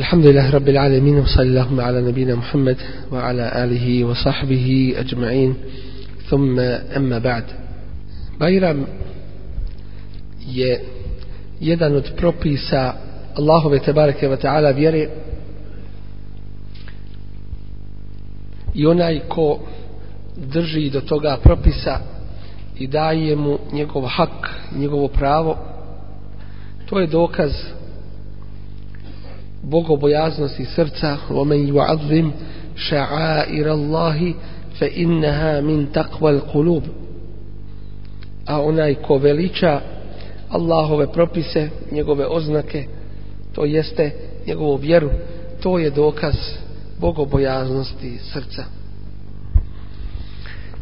الحمد لله رب العالمين وصلى اللهم على نبينا محمد وعلى آله وصحبه أجمعين ثم أما بعد Bajram je jedan od propisa Allahove tebareke wa ta'ala vjere i onaj ko drži do toga propisa i daje mu njegov hak, njegovo pravo to je dokaz bogobojaznosti srca ومن يعظم شعائر الله فإنها من تقوى القلوب a onaj ko veliča Allahove propise, njegove oznake, to jeste njegovu vjeru, to je dokaz bogobojaznosti srca.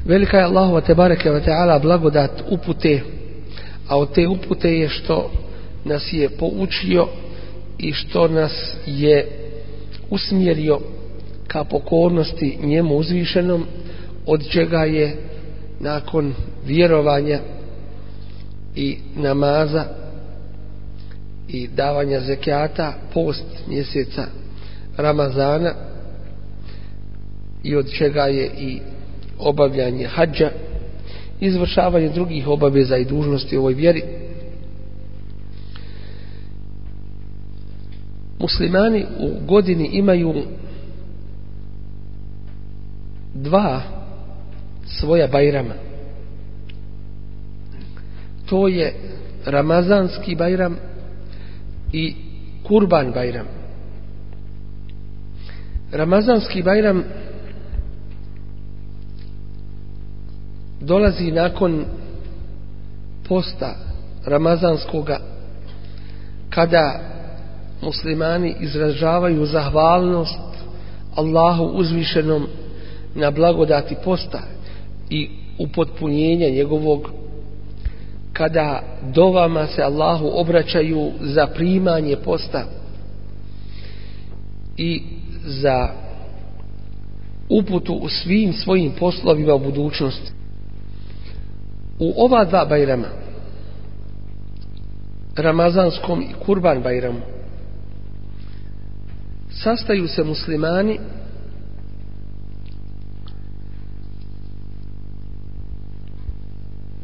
Velika je Allahova te bareke ve taala blagodat upute, a od te upute je što nas je poučio i što nas je usmjerio ka pokornosti njemu uzvišenom, od čega je nakon vjerovanja i namaza i davanja zekijata post mjeseca Ramazana i od čega je i obavljanje hađa izvršavanje drugih obaveza i dužnosti u ovoj vjeri muslimani u godini imaju dva svoja bajrama. To je Ramazanski bajram i Kurban bajram. Ramazanski bajram dolazi nakon posta Ramazanskoga kada muslimani izražavaju zahvalnost Allahu uzvišenom na blagodati posta i upotpunjenja njegovog kada dovama se Allahu obraćaju za primanje posta i za uputu u svim svojim poslovima u budućnosti. U ova dva bajrama, Ramazanskom i Kurban bajramu, sastaju se muslimani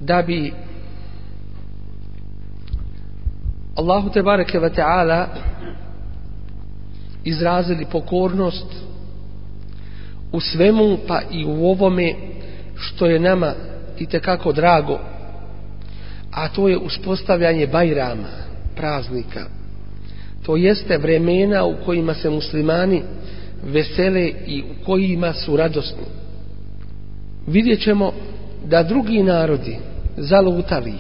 da bi Allahu te bareke ve taala izrazili pokornost u svemu pa i u ovome što je nama i te kako drago a to je uspostavljanje bajrama praznika to jeste vremena u kojima se muslimani vesele i u kojima su radosni. Vidjet ćemo da drugi narodi zalutali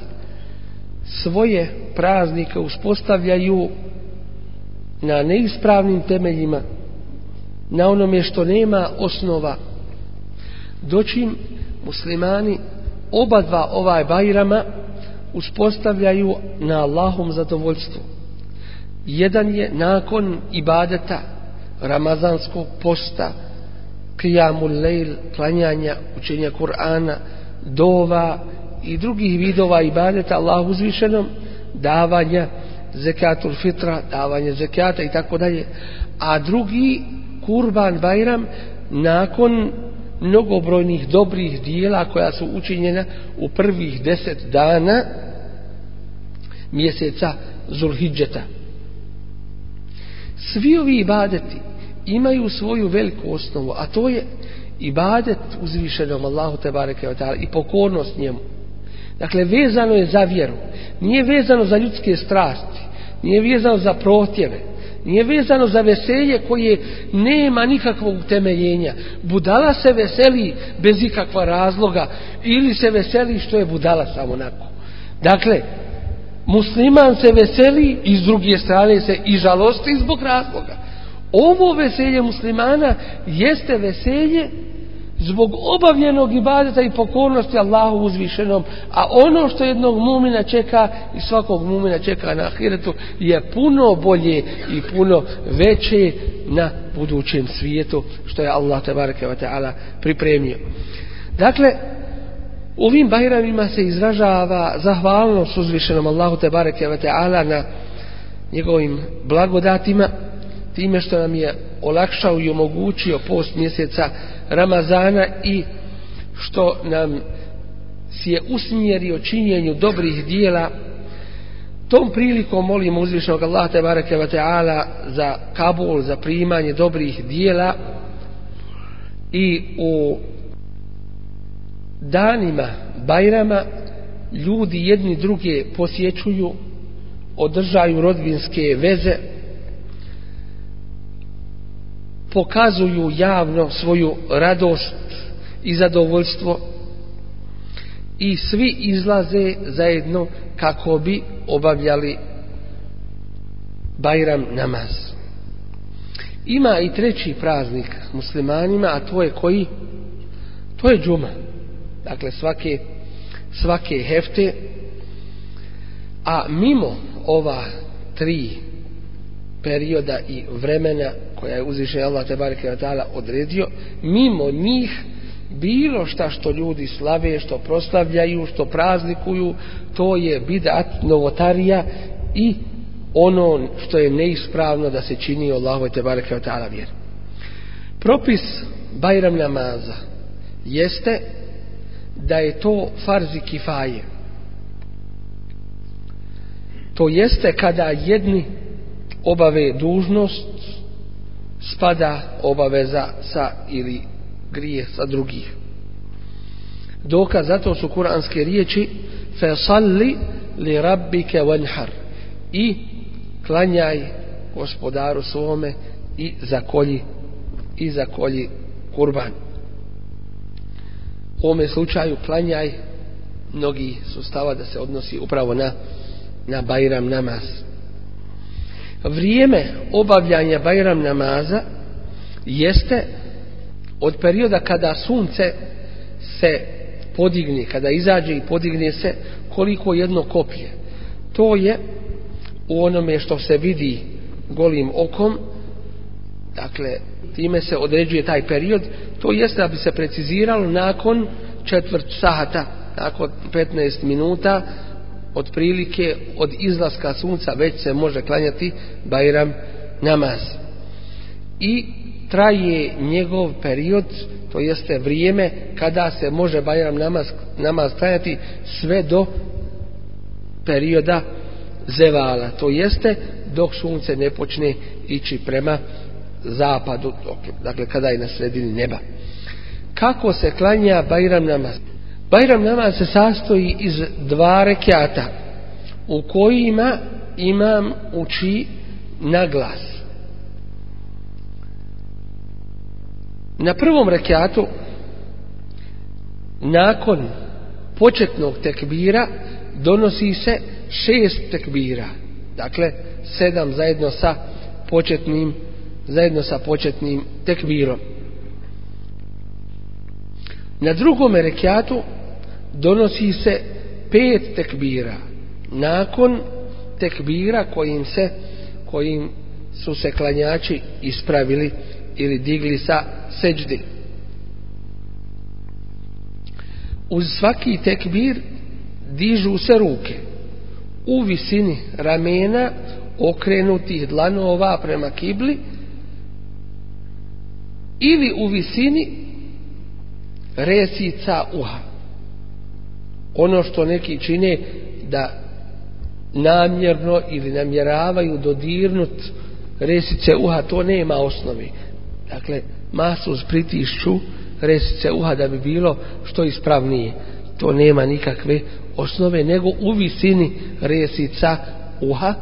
svoje praznike uspostavljaju na neispravnim temeljima na onome što nema osnova. Doćim muslimani oba dva ovaj bajrama uspostavljaju na Allahom zadovoljstvu jedan je nakon ibadeta ramazanskog posta kijamul lejl klanjanja učenja Kur'ana dova i drugih vidova ibadeta Allah uzvišenom davanja zekatul fitra, davanja zekata i tako dalje. A drugi kurban bajram nakon mnogobrojnih dobrih dijela koja su učinjena u prvih deset dana mjeseca Zulhidžeta. Svi ovi ibadeti imaju svoju veliku osnovu, a to je ibadet uzvišenom Allahu te bareke i pokornost njemu. Dakle, vezano je za vjeru. Nije vezano za ljudske strasti. Nije vezano za protjeve. Nije vezano za veselje koje nema nikakvog utemeljenja. Budala se veseli bez ikakva razloga ili se veseli što je budala samo onako. Dakle, musliman se veseli i s druge strane se i žalosti zbog razloga. Ovo veselje muslimana jeste veselje zbog obavljenog ibadeta i pokornosti Allahu uzvišenom, a ono što jednog mumina čeka i svakog mumina čeka na ahiretu je puno bolje i puno veće na budućem svijetu što je Allah tebareke ve taala pripremio. Dakle, u ovim bajramima se izražava zahvalnost uzvišenom Allahu te bareke ve taala na njegovim blagodatima time što nam je olakšao i omogućio post mjeseca Ramazana i što nam si je usmjerio činjenju dobrih dijela. Tom prilikom molimo uzvišnog Allaha te bareke ve taala za kabul za primanje dobrih dijela i u danima Bajrama ljudi jedni druge posjećuju održaju rodbinske veze pokazuju javno svoju radost i zadovoljstvo i svi izlaze zajedno kako bi obavljali Bajram namaz. Ima i treći praznik muslimanima, a to je koji? To je džuma. Dakle, svake, svake hefte. A mimo ova tri perioda i vremena koja je uzvišen Allah te bareke ta'ala odredio, mimo njih bilo šta što ljudi slave, što proslavljaju, što praznikuju, to je bidat, novotarija i ono što je neispravno da se čini Allahu te bareke taala vjer. Propis Bajram namaza jeste da je to farzi kifaje. To jeste kada jedni obave dužnost spada obaveza sa ili grije sa drugih. Dokaz zato su kuranske riječi fe salli li rabbike i klanjaj gospodaru svome i zakolji i zakolji kurban. U ovome slučaju klanjaj mnogi su stava da se odnosi upravo na na Bajram namaz. Vrijeme obavljanja Bajram namaza jeste od perioda kada sunce se podigne, kada izađe i podigne se koliko jedno kopije. To je u onome što se vidi golim okom, dakle, time se određuje taj period, to jeste da bi se preciziralo nakon četvrt sahata, nakon 15 minuta, otprilike od izlaska sunca već se može klanjati Bajram namaz. I traje njegov period, to jeste vrijeme kada se može Bajram namaz, namaz klanjati sve do perioda zevala. To jeste dok sunce ne počne ići prema zapadu, dakle kada je na sredini neba. Kako se klanja Bajram namaz? Bajram namaz se sastoji iz dva rekiata u kojima imam uči na glas. Na prvom rekiatu nakon početnog tekbira donosi se šest tekbira. Dakle, sedam zajedno sa početnim zajedno sa početnim tekbirom. Na drugom rekiatu donosi se pet tekbira nakon tekbira kojim se kojim su se klanjači ispravili ili digli sa seđdi. Uz svaki tekbir dižu se ruke u visini ramena okrenutih dlanova prema kibli ili u visini resica uha. Ono što neki čine da namjerno ili namjeravaju dodirnut resice uha, to nema osnovi. Dakle, masu pritišću resice uha da bi bilo što ispravnije. To nema nikakve osnove, nego u visini resica uha,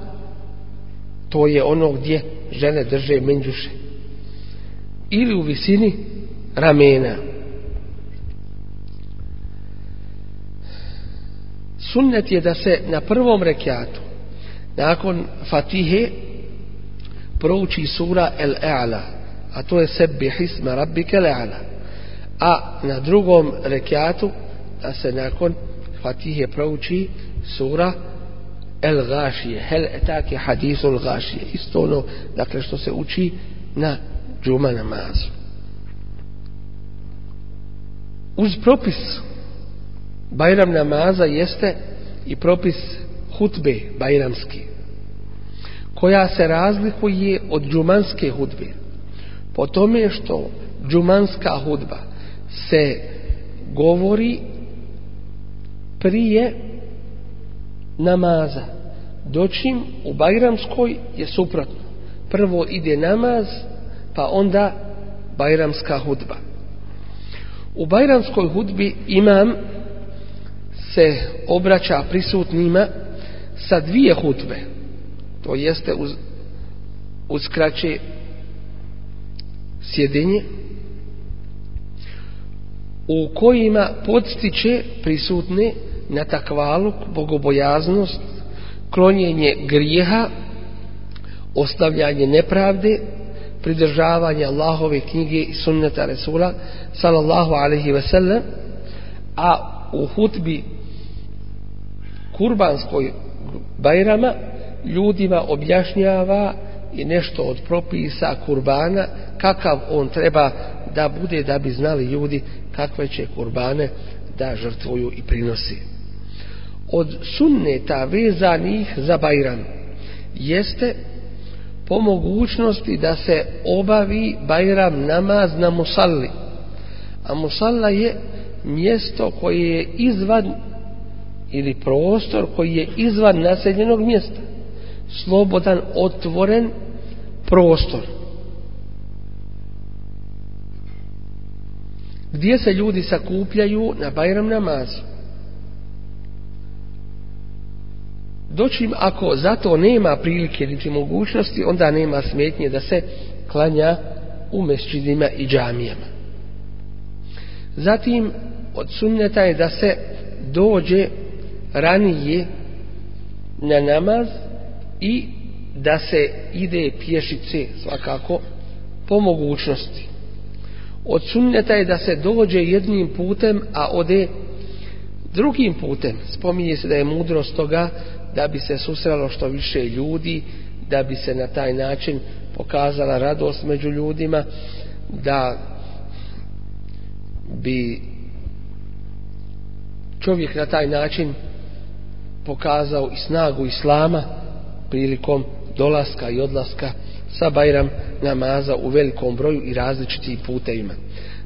to je ono gdje žene drže menđuše. Ili u visini ramena. Sunnet je da se na prvom rekiatu, nakon Fatihe, prouči sura El-E'la, a to je sebi hisma rabbike le'ala. A na drugom rekiatu, da se nakon Fatihe prouči sura El Gašije, hel etake hadisul Gašije, isto ono, dakle, što se uči na džuma namazu. Uz propis Bajram namaza jeste i propis hutbe bajramski, koja se razlikuje od džumanske hudbe po tome što džumanska hudba se govori prije namaza. Doćim u Bajramskoj je suprotno. Prvo ide namaz pa onda Bajramska hudba. U Bajramskoj hudbi imam se obraća prisutnima sa dvije hudbe. To jeste uz, uz kraće sjedinje u kojima podstiče prisutne na takvaluk, bogobojaznost, klonjenje grijeha, ostavljanje nepravde, pridržavanje Allahove knjige i sunneta Resula sallallahu alaihi ve sellem a u hutbi kurbanskoj bajrama ljudima objašnjava i nešto od propisa kurbana kakav on treba da bude da bi znali ljudi kakve će kurbane da žrtvuju i prinosi. Od sunneta vezanih za Bajram jeste po mogućnosti da se obavi Bajram namaz na Musalli. A Musalla je mjesto koje je izvan ili prostor koji je izvan naseljenog mjesta. Slobodan, otvoren prostor. gdje se ljudi sakupljaju na Bajram namazu. Doćim, ako zato nema prilike niti mogućnosti, onda nema smetnje da se klanja u mešćidima i džamijama. Zatim, od sunneta je da se dođe ranije na namaz i da se ide pješice svakako po mogućnosti od sunneta je da se dođe jednim putem, a ode drugim putem. Spominje se da je mudrost toga da bi se susrelo što više ljudi, da bi se na taj način pokazala radost među ljudima, da bi čovjek na taj način pokazao i snagu islama prilikom dolaska i odlaska sa Bajram namaza u velikom broju i različitim putevima.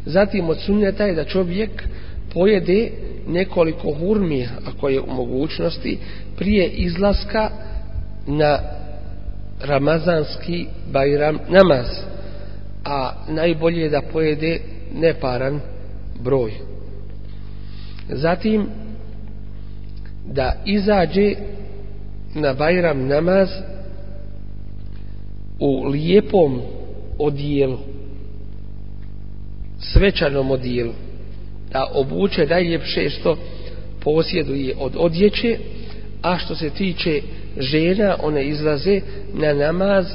Zatim od sunneta je da čovjek pojede nekoliko hurmi, ako je u mogućnosti, prije izlaska na ramazanski Bajram namaz. A najbolje je da pojede neparan broj. Zatim da izađe na Bajram namaz u lijepom odijelu svečanom odijelu da obuče najljepše što posjeduje od odjeće a što se tiče žena one izlaze na namaz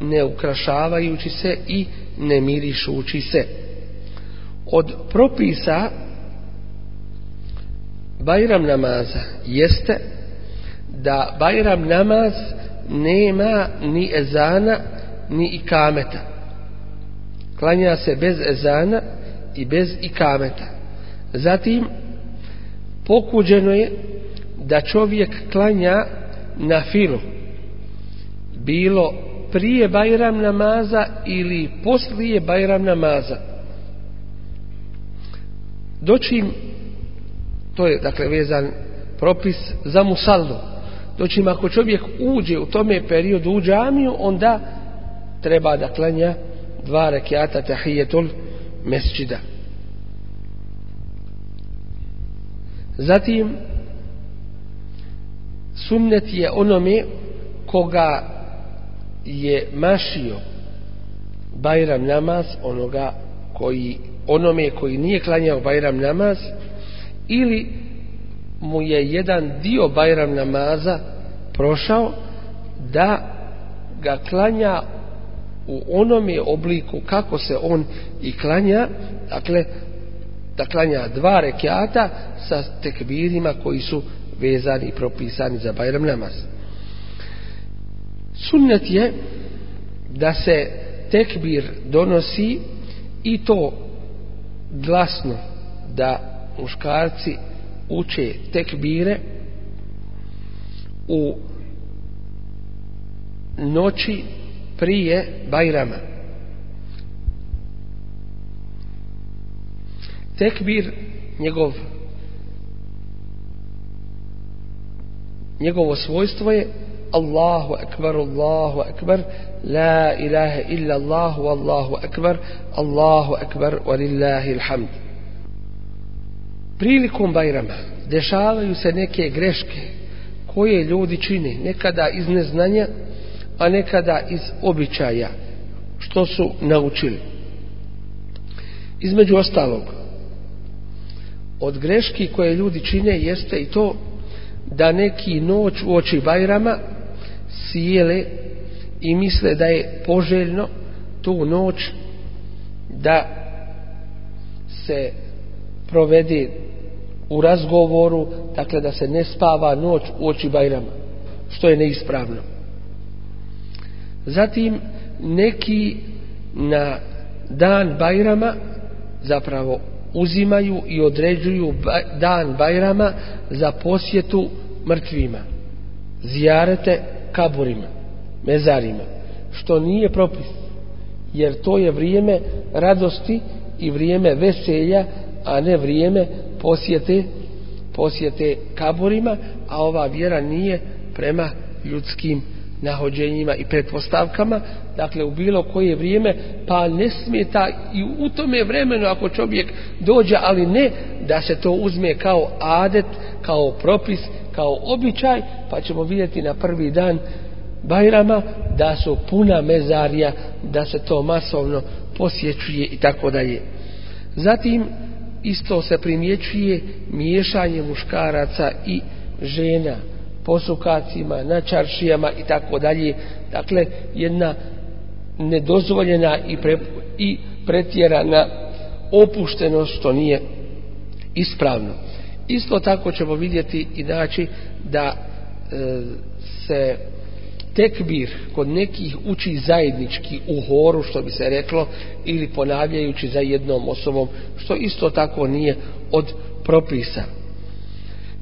ne ukrašavajući se i ne mirišući se od propisa Bajram namaza jeste da Bajram namaz nema ni ezana ni ikameta. Klanja se bez ezana i bez ikameta. Zatim, pokuđeno je da čovjek klanja na filu. Bilo prije Bajram namaza ili poslije Bajram namaza. Doćim, to je dakle vezan propis za musallu dočim ako čovjek uđe u tome periodu u džamiju, onda treba da klanja dva rekiata tahijetul mesčida. Zatim, sunnet je onome koga je mašio Bajram namaz, onoga koji, onome koji nije klanjao Bajram namaz, ili mu je jedan dio Bajram namaza prošao da ga klanja u onome obliku kako se on i klanja, dakle da klanja dva rekiata sa tekbirima koji su vezani i propisani za Bajram namaz. Sunnet je da se tekbir donosi i to glasno da muškarci uče tekbire u noći prije Bajrama. Tekbir njegov njegovo svojstvo je Allahu akbar, Allahu akbar, la ilaha illa Allahu, Allahu akbar, Allahu akbar, walillahi ilhamd. Prilikom Bajrama dešavaju se neke greške koje ljudi čine, nekada iz neznanja, a nekada iz običaja, što su naučili. Između ostalog, od greški koje ljudi čine jeste i to da neki noć u oči Bajrama sjele i misle da je poželjno tu noć da se provede u razgovoru, dakle da se ne spava noć u oči Bajrama, što je neispravno. Zatim neki na dan Bajrama zapravo uzimaju i određuju dan Bajrama za posjetu mrtvima. Zijarete kaburima, mezarima, što nije propis, jer to je vrijeme radosti i vrijeme veselja, a ne vrijeme posjete, posjete kaburima, a ova vjera nije prema ljudskim nahođenjima i pretpostavkama, dakle u bilo koje vrijeme, pa ne smeta i u tome vremenu ako čovjek dođe, ali ne da se to uzme kao adet, kao propis, kao običaj, pa ćemo vidjeti na prvi dan Bajrama da su puna mezarija, da se to masovno posjećuje i tako dalje. Zatim isto se primjećuje miješanje muškaraca i žena posukacima, na čaršijama i tako dalje. Dakle, jedna nedozvoljena i, pre, i pretjerana opuštenost što nije ispravno. Isto tako ćemo vidjeti i naći da e, se tekbir kod nekih uči zajednički u horu, što bi se reklo, ili ponavljajući za jednom osobom, što isto tako nije od propisa.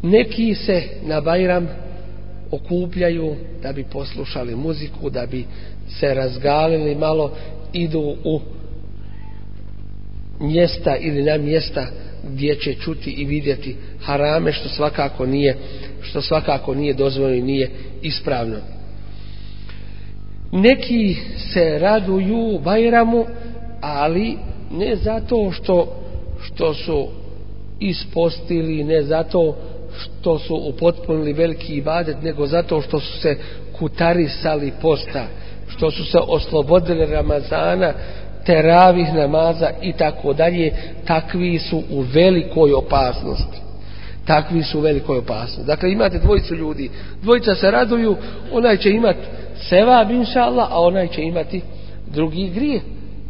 Neki se na Bajram okupljaju da bi poslušali muziku, da bi se razgalili malo, idu u mjesta ili na mjesta gdje će čuti i vidjeti harame što svakako nije što svakako nije dozvoljeno i nije ispravno. Neki se raduju Bajramu, ali ne zato što što su ispostili, ne zato što su upotpunili veliki ibadet, nego zato što su se kutarisali posta, što su se oslobodili Ramazana, teravih namaza i tako dalje, takvi su u velikoj opasnosti. Takvi su u velikoj opasnosti. Dakle, imate dvojicu ljudi, dvojica se raduju, onaj će imati sevab, inša Allah, a onaj će imati drugi grijeh.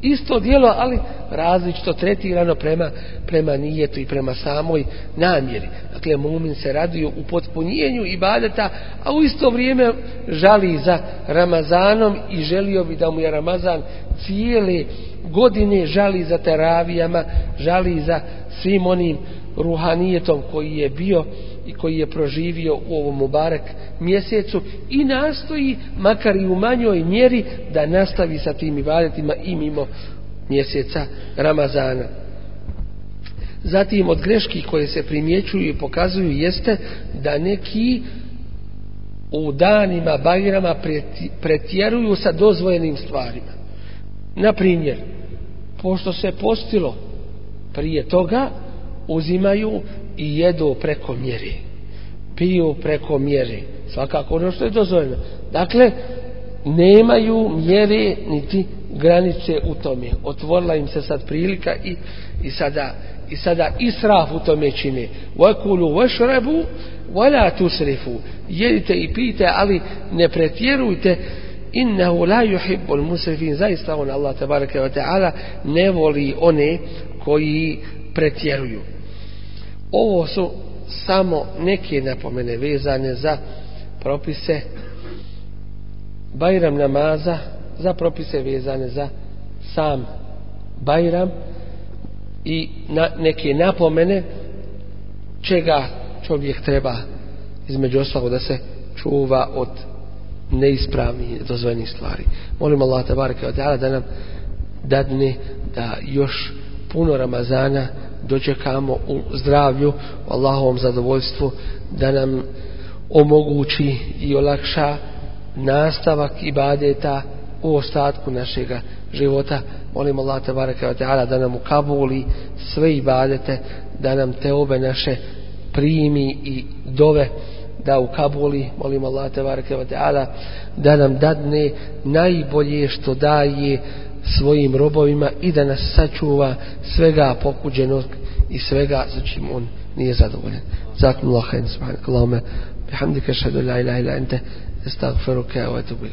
Isto dijelo, ali različito tretirano prema, prema nijetu i prema samoj namjeri. Dakle, mumin se raduje u potpunjenju ibadeta, a u isto vrijeme žali za Ramazanom i želio bi da mu je Ramazan cijele godine žali za teravijama, žali za svim onim ruhanijetom koji je bio i koji je proživio u ovom Mubarek mjesecu i nastoji, makar i u manjoj mjeri, da nastavi sa tim ibadetima i mimo mjeseca Ramazana. Zatim od greški koje se primjećuju i pokazuju jeste da neki u danima Bajrama pretjeruju sa dozvojenim stvarima. Na primjer, pošto se postilo prije toga, uzimaju i jedu preko mjeri. Piju preko mjeri. Svakako ono što je dozvoljeno. Dakle, nemaju mjere niti granice u tome. Otvorila im se sad prilika i, i sada i sada israf u tome čine. Vakulu vašrebu, vala tusrifu. Jedite i pijte, ali ne pretjerujte. Innehu la yuhibbul musrifin. Zaista on, Allah tabaraka wa ta'ala, ne voli one koji pretjeruju. Ovo su samo neke napomene vezane za propise Bajram namaza, za propise vezane za sam Bajram i na neke napomene čega čovjek treba između ostalog da se čuva od neispravnih, dozvojenih stvari. Molim Allah tabaraka da nam dadne da još puno Ramazana dočekamo u zdravlju, u Allahovom zadovoljstvu, da nam omogući i olakša nastavak ibadeta u ostatku našeg života. Molim Allah te wa ta'ala da nam ukabuli sve ibadete, da nam te obe naše primi i dove da u Kabuli, molim Allah tebareke wa ta'ala, da nam dadne najbolje što daje svojim robovima i da nas sačuva svega pokuđenog i svega za čim on nije zadovoljan. Zakum Allah, subhanak Allahumma, bihamdika šadu la ilaha ila ente, estagfiruka wa etubu.